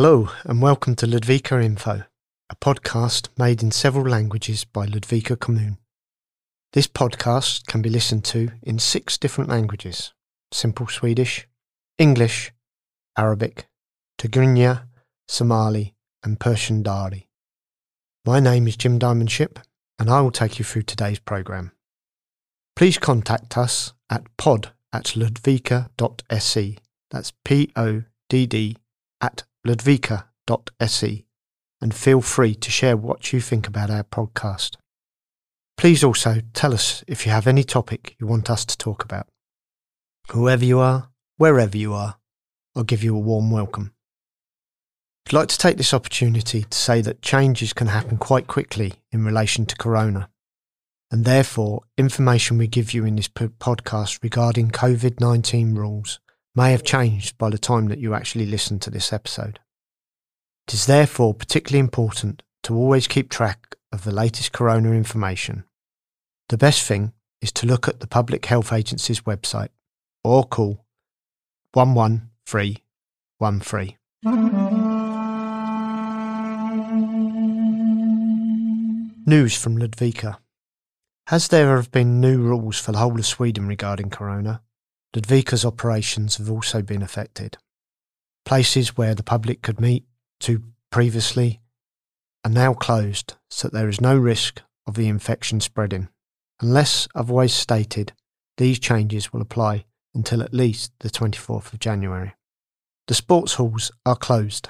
Hello, and welcome to Ludvika Info, a podcast made in several languages by Ludvika Kommun. This podcast can be listened to in six different languages Simple Swedish, English, Arabic, Tigrinya, Somali, and Persian Dari. My name is Jim Diamond-Shipp, and I will take you through today's programme. Please contact us at pod at ludvika.se. That's P O D D at ludvika.se and feel free to share what you think about our podcast. Please also tell us if you have any topic you want us to talk about. Whoever you are, wherever you are, I'll give you a warm welcome. I'd like to take this opportunity to say that changes can happen quite quickly in relation to corona, and therefore, information we give you in this podcast regarding COVID 19 rules may have changed by the time that you actually listen to this episode. It is therefore particularly important to always keep track of the latest corona information. The best thing is to look at the Public Health Agency's website or call 11313. News from Ludvika. Has there have been new rules for the whole of Sweden regarding corona? Ludvika's operations have also been affected. Places where the public could meet to previously are now closed so there is no risk of the infection spreading. Unless otherwise stated, these changes will apply until at least the 24th of January. The sports halls are closed.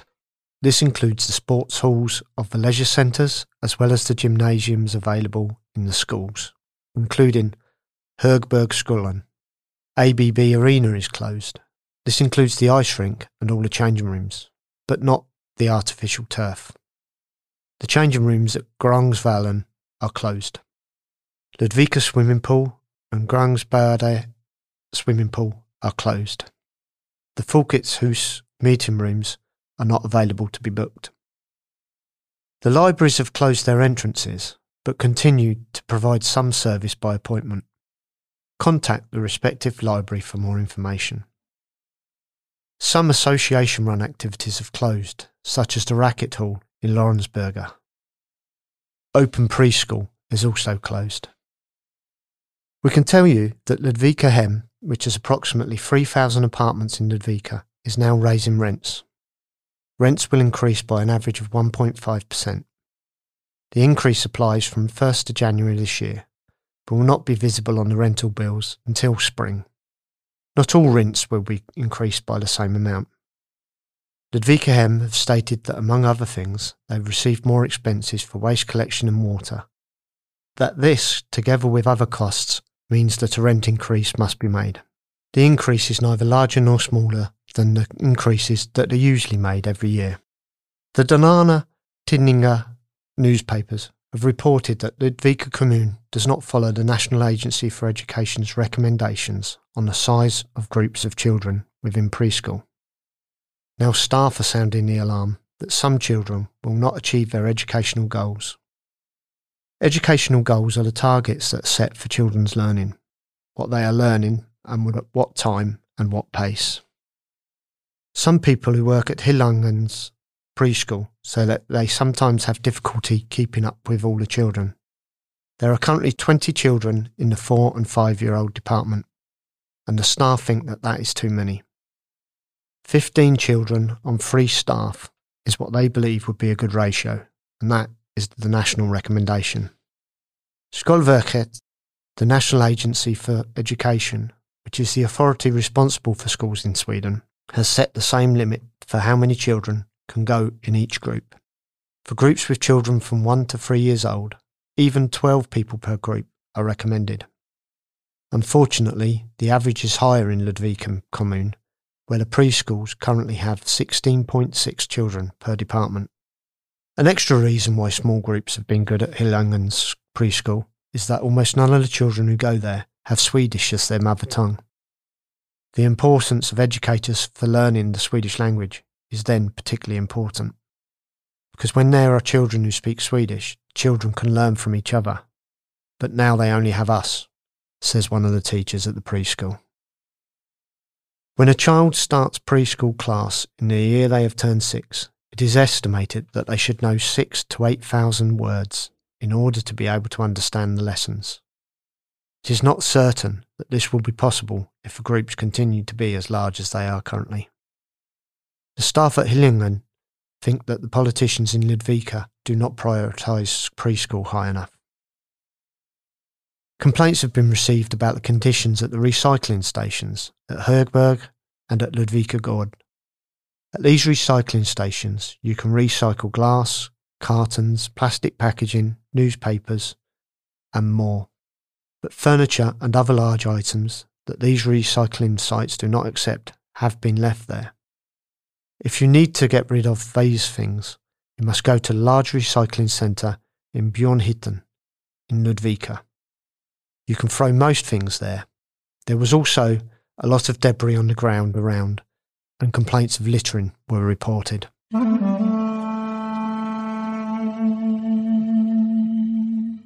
This includes the sports halls of the leisure centres as well as the gymnasiums available in the schools, including Högbergsskolan, ABB Arena is closed. This includes the ice rink and all the changing rooms, but not the artificial turf. The changing rooms at Grangsvallen are closed. Ludvika swimming pool and Grangsbade swimming pool are closed. The Folkets meeting rooms are not available to be booked. The libraries have closed their entrances, but continue to provide some service by appointment contact the respective library for more information. Some association run activities have closed, such as the Racket Hall in Lorensberga. Open preschool is also closed. We can tell you that Ludvika Hem, which has approximately 3,000 apartments in Ludvika, is now raising rents. Rents will increase by an average of 1.5%. The increase applies from 1st of January this year but will not be visible on the rental bills until spring. Not all rents will be increased by the same amount. Ludvika Hem have stated that, among other things, they've received more expenses for waste collection and water. That this, together with other costs, means that a rent increase must be made. The increase is neither larger nor smaller than the increases that are usually made every year. The Dalarna Tidningar newspapers have reported that Ludvika Kommun does not follow the National Agency for Education's recommendations on the size of groups of children within preschool. Now, staff are sounding the alarm that some children will not achieve their educational goals. Educational goals are the targets that are set for children's learning, what they are learning, and at what time and what pace. Some people who work at Hillangens preschool so that they sometimes have difficulty keeping up with all the children. There are currently 20 children in the four and five year old department, and the staff think that that is too many. 15 children on three staff is what they believe would be a good ratio, and that is the national recommendation. Skolverket, the National Agency for Education, which is the authority responsible for schools in Sweden, has set the same limit for how many children can go in each group. For groups with children from 1 to 3 years old, even 12 people per group are recommended. Unfortunately, the average is higher in Ludvika Kommun, where the preschools currently have 16.6 children per department. An extra reason why small groups have been good at Hillangens preschool is that almost none of the children who go there have Swedish as their mother tongue. The importance of educators for learning the Swedish language is then particularly important. Because when there are children who speak Swedish, children can learn from each other. But now they only have us, says one of the teachers at the preschool. When a child starts preschool class in the year they have turned six, it is estimated that they should know six to 8,000 words in order to be able to understand the lessons. It is not certain that this will be possible if the groups continue to be as large as they are currently. The staff at Hillingen think that the politicians in Ludvika do not prioritise preschool high enough. Complaints have been received about the conditions at the recycling stations at Högberg and at Ludvika Gård. At these recycling stations, you can recycle glass, cartons, plastic packaging, newspapers, and more. But furniture and other large items that these recycling sites do not accept have been left there. If you need to get rid of these things, you must go to large recycling centre in Björnhyttan in Ludvika. You can throw most things there. There was also a lot of debris on the ground around, and complaints of littering were reported.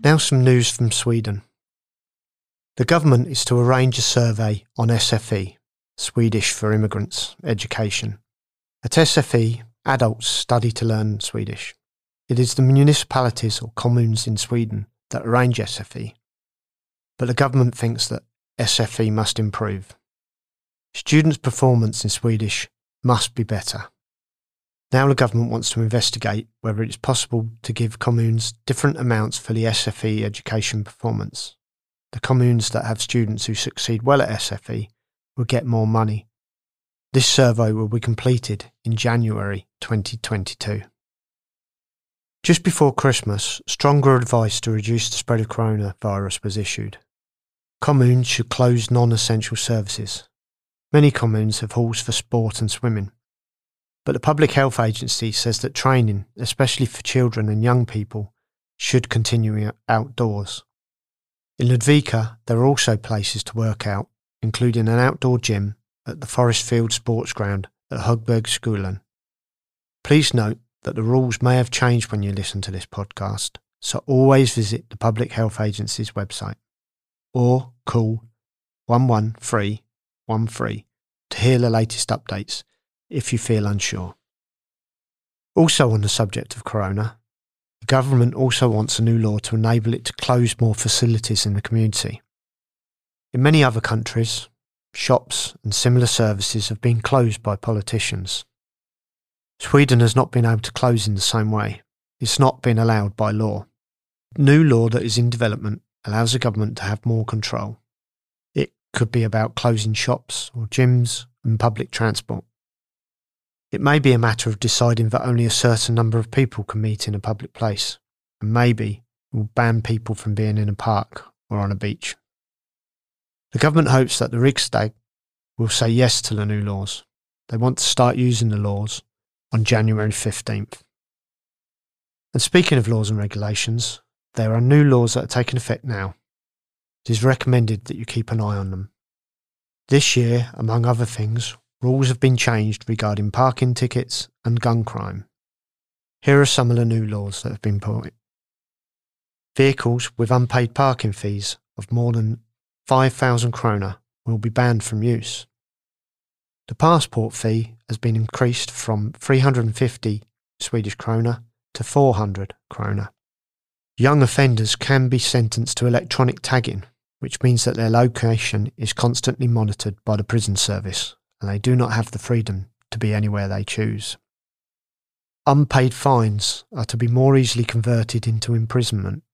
Now, some news from Sweden. The government is to arrange a survey on SFI, Swedish for Immigrants, education. At SFI, adults study to learn Swedish. It is the municipalities or communes in Sweden that arrange SFI but the government thinks that SFI must improve. Students' performance in Swedish must be better. Now the government wants to investigate whether it's possible to give communes different amounts for the SFI education performance. The communes that have students who succeed well at SFI will get more money. This survey will be completed in January 2022. Just before Christmas, stronger advice to reduce the spread of coronavirus was issued. Communes should close non essential services. Many communes have halls for sport and swimming. But the Public Health Agency says that training, especially for children and young people, should continue outdoors. In Ludvika, there are also places to work out, including an outdoor gym at the Forest Field Sports Ground at Hugberg Högbergsskolan. Please note that the rules may have changed when you listen to this podcast, so always visit the Public Health Agency's website or call 11313 to hear the latest updates if you feel unsure. Also, on the subject of corona, the government also wants a new law to enable it to close more facilities in the community. In many other countries, shops and similar services have been closed by politicians. Sweden has not been able to close in the same way. It's not been allowed by law. New law that is in development allows the government to have more control. It could be about closing shops or gyms and public transport. It may be a matter of deciding that only a certain number of people can meet in a public place, and maybe will ban people from being in a park or on a beach. The government hopes that the Riksdag will say yes to the new laws. They want to start using the laws on January 15th. And speaking of laws and regulations, there are new laws that are taking effect now. It is recommended that you keep an eye on them. This year, among other things, rules have been changed regarding parking tickets and gun crime. Here are some of the new laws that have been put. Vehicles with unpaid parking fees of more than 5,000 krona will be banned from use. The passport fee has been increased from 350 Swedish krona to 400 krona. Young offenders can be sentenced to electronic tagging, which means that their location is constantly monitored by the prison service and they do not have the freedom to be anywhere they choose. Unpaid fines are to be more easily converted into imprisonment.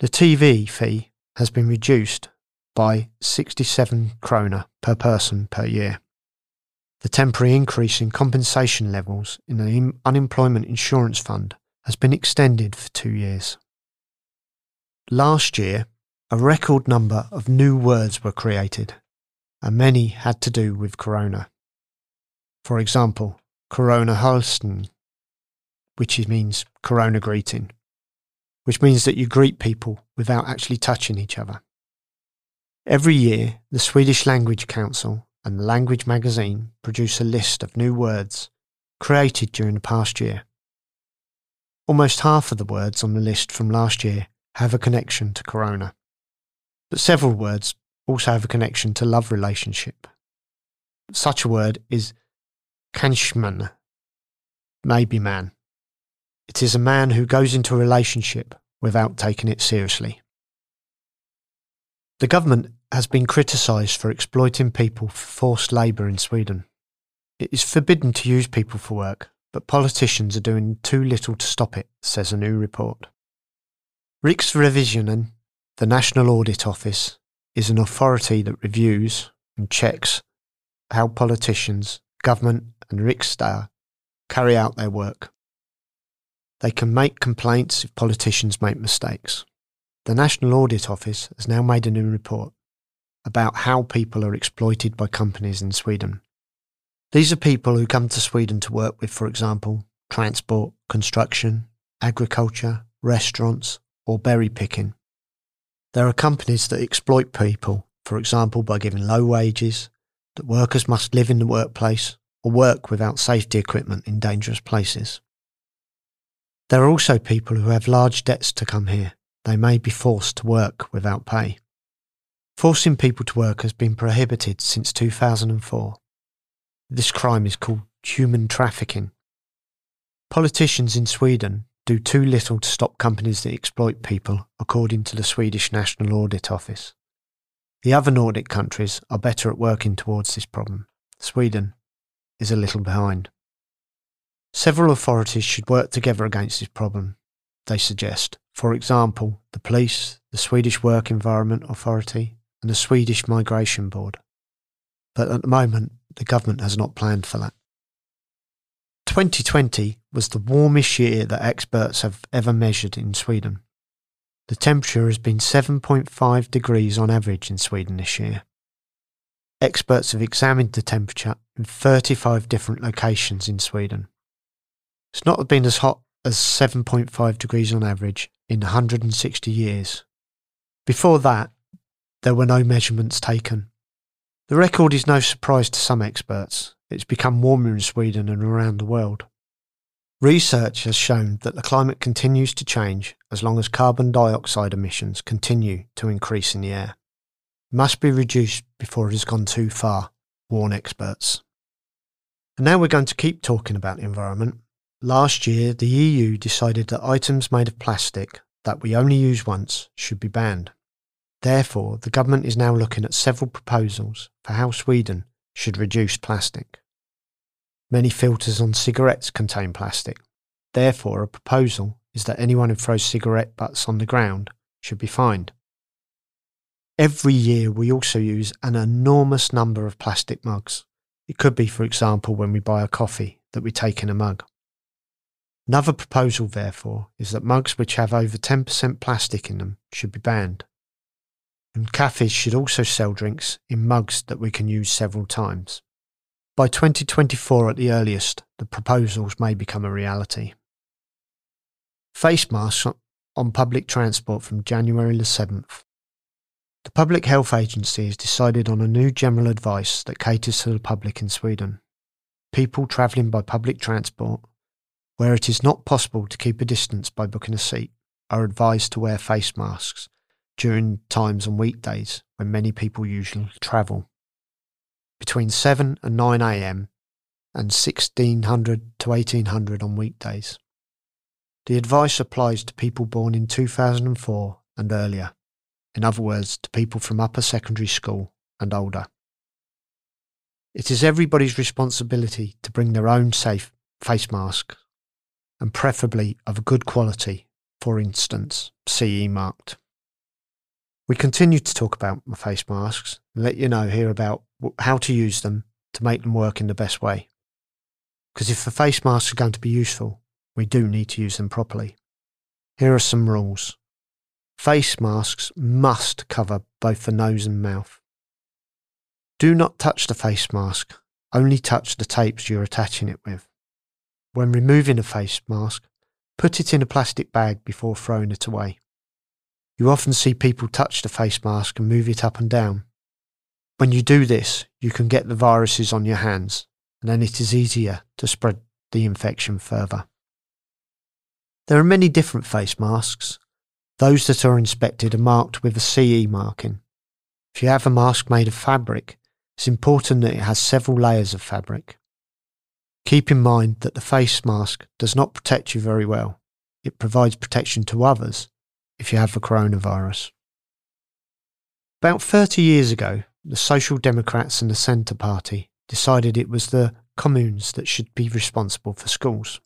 The TV fee has been reduced by 67 krona per person per year the temporary increase in compensation levels in the unemployment insurance fund has been extended for two years. Last year, a record number of new words were created, and many had to do with corona. For example, corona Hälsning, which means corona greeting, which means that you greet people without actually touching each other. Every year, the Swedish Language Council and the Language magazine produce a list of new words created during the past year. Almost half of the words on the list from last year have a connection to Corona, but several words also have a connection to love relationship. Such a word is kanskeman, maybe man. It is a man who goes into a relationship without taking it seriously. The government has been criticised for exploiting people for forced labour in Sweden. It is forbidden to use people for work, but politicians are doing too little to stop it, says a new report. Riksrevisionen, the National Audit Office, is an authority that reviews and checks how politicians, government, and Riksdag carry out their work. They can make complaints if politicians make mistakes. The National Audit Office has now made a new report about how people are exploited by companies in Sweden. These are people who come to Sweden to work with, for example, transport, construction, agriculture, restaurants, or berry picking. There are companies that exploit people, for example, by giving low wages, that workers must live in the workplace, or work without safety equipment in dangerous places. There are also people who have large debts to come here. They may be forced to work without pay. Forcing people to work has been prohibited since 2004. This crime is called human trafficking. Politicians in Sweden do too little to stop companies that exploit people, according to the Swedish National Audit Office. The other Nordic countries are better at working towards this problem. Sweden is a little behind. Several authorities should work together against this problem, they suggest. For example, the police, the Swedish Work Environment Authority, and the Swedish Migration Board. But at the moment, the government has not planned for that. 2020 was the warmest year that experts have ever measured in Sweden. The temperature has been 7.5 degrees on average in Sweden this year. Experts have examined the temperature in 35 different locations in Sweden. It's not been as hot as 7.5 degrees on average in 160 years. Before that, there were no measurements taken. The record is no surprise to some experts. It's become warmer in Sweden and around the world. Research has shown that the climate continues to change as long as carbon dioxide emissions continue to increase in the air. It must be reduced before it has gone too far, warn experts. And now we're going to keep talking about the environment. Last year, the EU decided that items made of plastic that we only use once should be banned. Therefore, the government is now looking at several proposals for how Sweden should reduce plastic. Many filters on cigarettes contain plastic. Therefore, a proposal is that anyone who throws cigarette butts on the ground should be fined. Every year, we also use an enormous number of plastic mugs. It could be, for example, when we buy a coffee that we take in a mug. Another proposal, therefore, is that mugs which have over 10% plastic in them should be banned and cafes should also sell drinks in mugs that we can use several times. By 2024 at the earliest, the proposals may become a reality. Face masks on public transport from January the 7th. The Public Health Agency has decided on a new general advice that caters to the public in Sweden. People travelling by public transport, where it is not possible to keep a distance by booking a seat, are advised to wear face masks during times on weekdays when many people usually travel. Between 7 and 9 am and 1600 to 1800 on weekdays. The advice applies to people born in 2004 and earlier, in other words, to people from upper secondary school and older. It is everybody's responsibility to bring their own safe face mask, and preferably of a good quality, for instance, CE marked. We continue to talk about face masks and let you know here about how to use them to make them work in the best way. Because if the face masks are going to be useful, we do need to use them properly. Here are some rules. Face masks must cover both the nose and mouth. Do not touch the face mask, only touch the tapes you're attaching it with. When removing a face mask, put it in a plastic bag before throwing it away. You often see people touch the face mask and move it up and down. When you do this, you can get the viruses on your hands, and then it is easier to spread the infection further. There are many different face masks. Those that are inspected are marked with a CE marking. If you have a mask made of fabric, it's important that it has several layers of fabric. Keep in mind that the face mask does not protect you very well. It provides protection to others if you have the coronavirus. About 30 years ago, the Social Democrats and the Centre Party decided it was the communes that should be responsible for schools.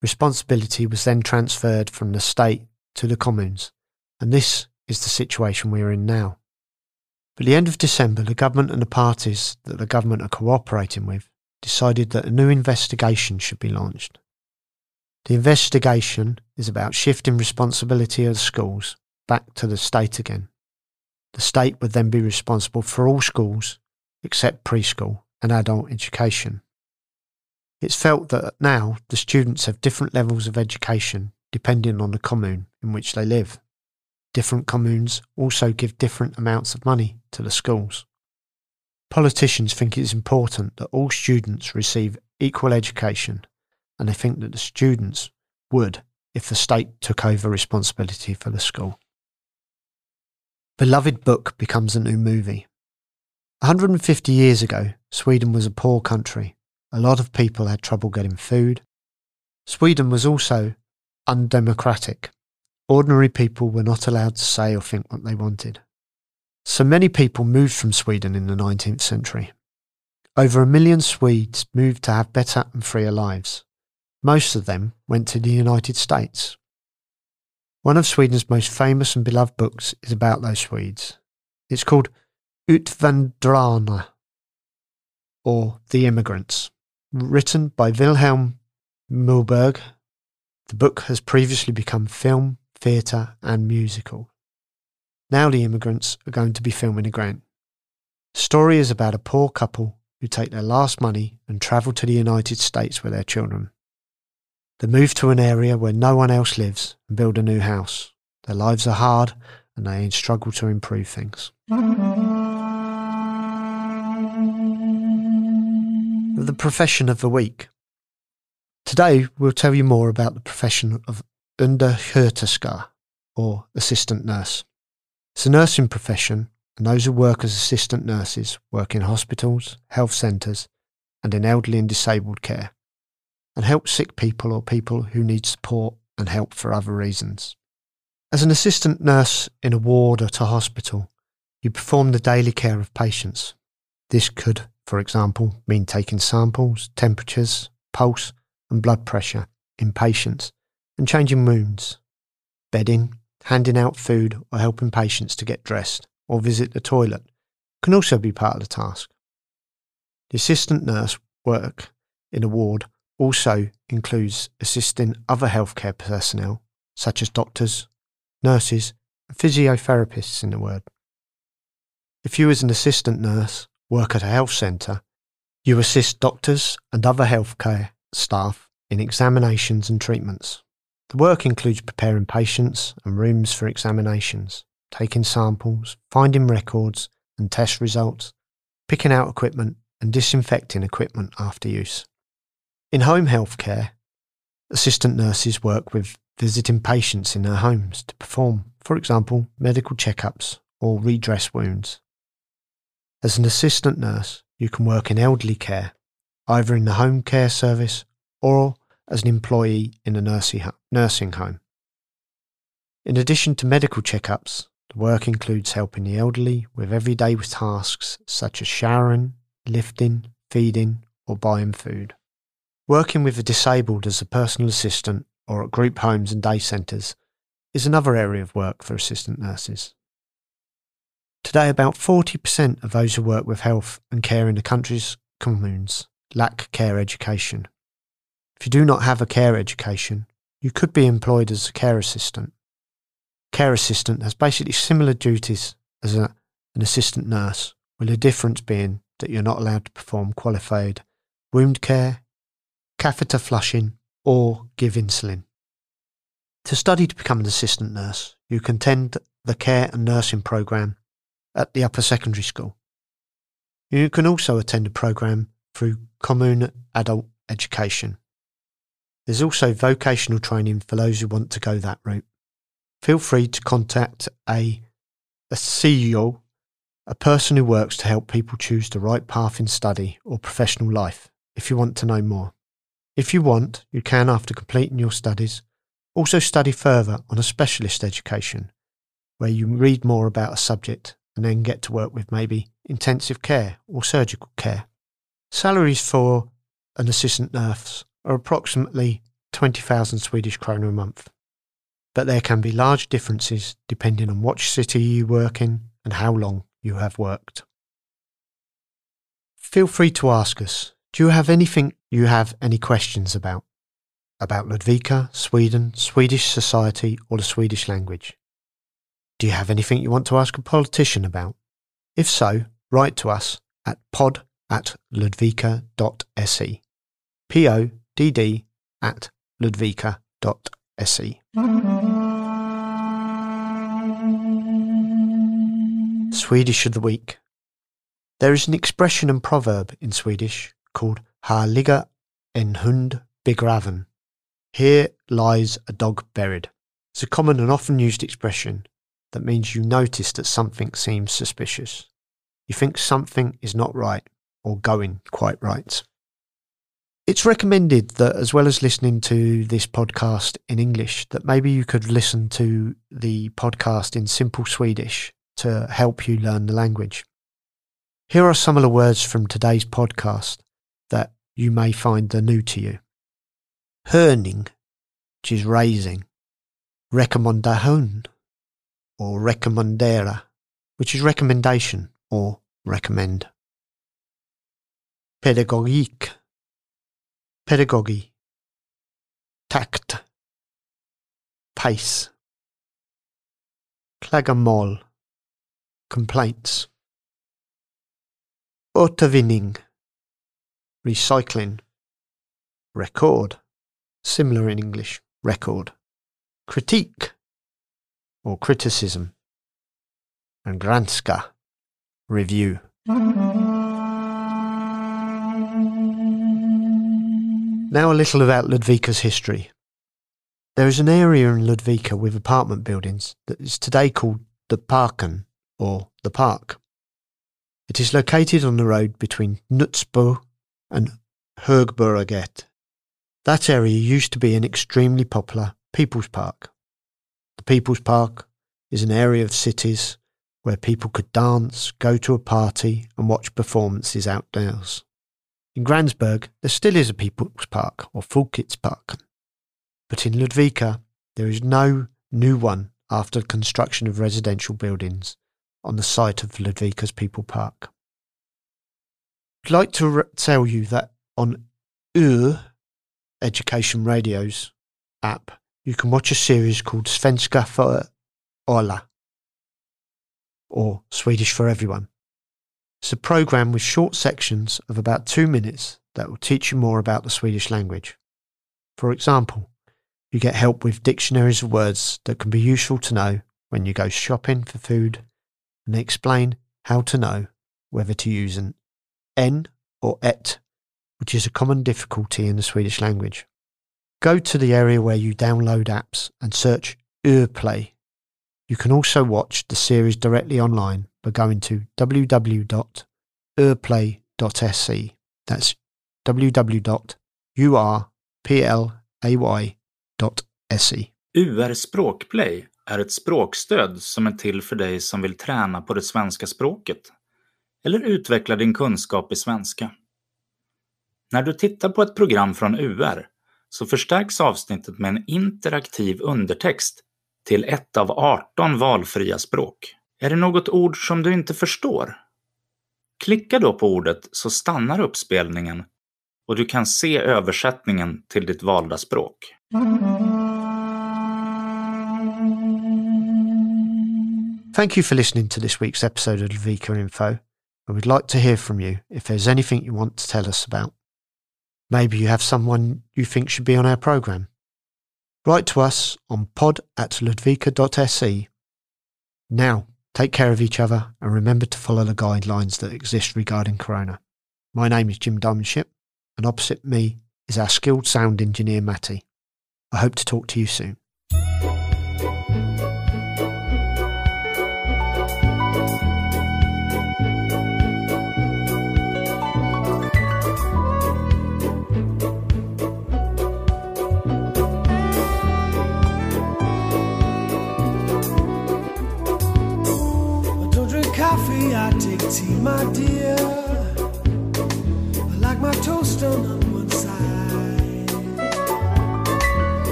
Responsibility was then transferred from the state to the communes, and this is the situation we are in now. At the end of December, the government and the parties that the government are cooperating with decided that a new investigation should be launched. The investigation is about shifting responsibility of the schools back to the state again. The state would then be responsible for all schools except preschool and adult education. It's felt that now the students have different levels of education depending on the commune in which they live. Different communes also give different amounts of money to the schools. Politicians think it is important that all students receive equal education, and they think that the students would if the state took over responsibility for the school. Beloved book becomes a new movie. 150 years ago, Sweden was a poor country. A lot of people had trouble getting food. Sweden was also undemocratic. Ordinary people were not allowed to say or think what they wanted. So many people moved from Sweden in the 19th century. Over a million Swedes moved to have better and freer lives. Most of them went to the United States. One of Sweden's most famous and beloved books is about those Swedes. It's called Utvandrarna, or The Immigrants, written by Wilhelm Moberg. The book has previously become film, theatre, and musical. Now the immigrants are going to be filming again. The story is about a poor couple who take their last money and travel to the United States with their children. They move to an area where no one else lives and build a new house. Their lives are hard and they struggle to improve things. The profession of the week. Today we'll tell you more about the profession of undersköterska, or assistant nurse. It's a nursing profession, and those who work as assistant nurses work in hospitals, health centres, and in elderly and disabled care, and help sick people or people who need support and help for other reasons. As an assistant nurse in a ward at a hospital, you perform the daily care of patients. This could, for example, mean taking samples, temperatures, pulse, and blood pressure in patients and changing wounds, bedding, handing out food or helping patients to get dressed or visit the toilet can also be part of the task. The assistant nurse work in a ward also includes assisting other healthcare personnel, such as doctors, nurses, and physiotherapists in the ward. If you, as an assistant nurse, work at a health centre, you assist doctors and other healthcare staff in examinations and treatments. The work includes preparing patients and rooms for examinations, taking samples, finding records and test results, picking out equipment and disinfecting equipment after use. In home health care, assistant nurses work with visiting patients in their homes to perform, for example, medical checkups or redress wounds. As an assistant nurse, you can work in elderly care, either in the home care service or as an employee in a nursing home. In addition to medical checkups, the work includes helping the elderly with everyday tasks such as showering, lifting, feeding, or buying food. Working with the disabled as a personal assistant or at group homes and day centres is another area of work for assistant nurses. Today, about 40% of those who work with health and care in the country's communes lack care education. If you do not have a care education, you could be employed as a care assistant. Care assistant has basically similar duties as a, an assistant nurse, with the difference being that you're not allowed to perform qualified wound care, catheter flushing, or give insulin. To study to become an assistant nurse, you can attend the care and nursing program at the upper secondary school. You can also attend a program through commune adult education. There's also vocational training for those who want to go that route. Feel free to contact a, a CEO, a person who works to help people choose the right path in study or professional life if you want to know more. If you want, you can, after completing your studies, also study further on a specialist education where you read more about a subject and then get to work with maybe intensive care or surgical care. Salaries for an assistant nurse are approximately 20,000 Swedish kronor a month. But there can be large differences depending on which city you work in and how long you have worked. Feel free to ask us. Do you have anything you have any questions about? About Ludvika, Sweden, Swedish society, or the Swedish language? Do you have anything you want to ask a politician about? If so, write to us at pod at ludvika.se. P O D D at ludvika.se. Swedish of the Week. There is an expression and proverb in Swedish called Här ligger en hund begraven. Here lies a dog buried. It's a common and often used expression that means you notice that something seems suspicious. You think something is not right or going quite right. It's recommended that as well as listening to this podcast in English, that maybe you could listen to the podcast in simple Swedish to help you learn the language. Here are some of the words from today's podcast that you may find the new to you. Hörning, which is raising. Rekommendation, or recommendera, which is recommendation or recommend. Pedagogik, pedagogy. Tact, pace. Klagomål, complaints. Återvinning, recycling. Record, similar in English, record. Critique, or criticism. And granska, review. Now a little about Ludvika's history. There is an area in Ludvika with apartment buildings that is today called the Parken, or the Park. It is located on the road between Knutsbo and Högberget. That area used to be an extremely popular People's Park. The People's Park is an area of cities where people could dance, go to a party, and watch performances outdoors. In Grängesberg, there still is a People's Park, or Folkets But in Ludvika, there is no new one after the construction of residential buildings on the site of Ludvika's People Park. I'd like to re- tell you that on UR Education Radio's app, you can watch a series called Svenska för alla, or Swedish for Everyone. It's a program with short sections of about two minutes that will teach you more about the Swedish language. For example, you get help with dictionaries of words that can be useful to know when you go shopping for food, and explain how to know whether to use an en or et, which is a common difficulty in the Swedish language. Go to the area where you download apps and search Urplay. You can also watch the series directly online by going to www.urplay.se. That's www.urplay.se. UR Språkplay är ett språkstöd som är till för dig som vill träna på det svenska språket eller utveckla din kunskap i svenska. När du tittar på ett program från UR så förstärks avsnittet med en interaktiv undertext till ett av 18 valfria språk. Är det något ord som du inte förstår? Klicka då på ordet så stannar uppspelningen och du kan se översättningen till ditt valda språk. Thank you for listening to this week's episode of Vika Info. And we'd like to hear from you if there's anything you want to tell us about. Maybe you have someone you think should be on our programme. Write to us on pod at ludvika.se. Now, Take care of each other and remember to follow the guidelines that exist regarding Corona. My name is Jim Diamond-Shipp, and opposite me is our skilled sound engineer, Matti. I hope to talk to you soon.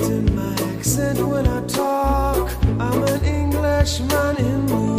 In my accent when I talk. I'm an Englishman in mood.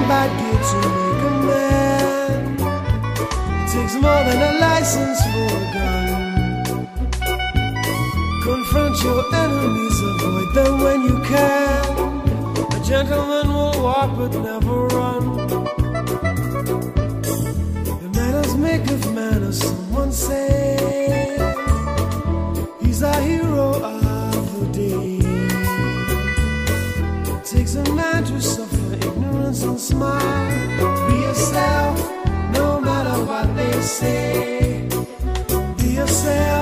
It to make a man takes more than a license for a gun. Confront your enemies, avoid them when you can. A gentleman will walk but never run. The manners make of manners, someone said. smile. Be yourself, no matter what they say. Be yourself.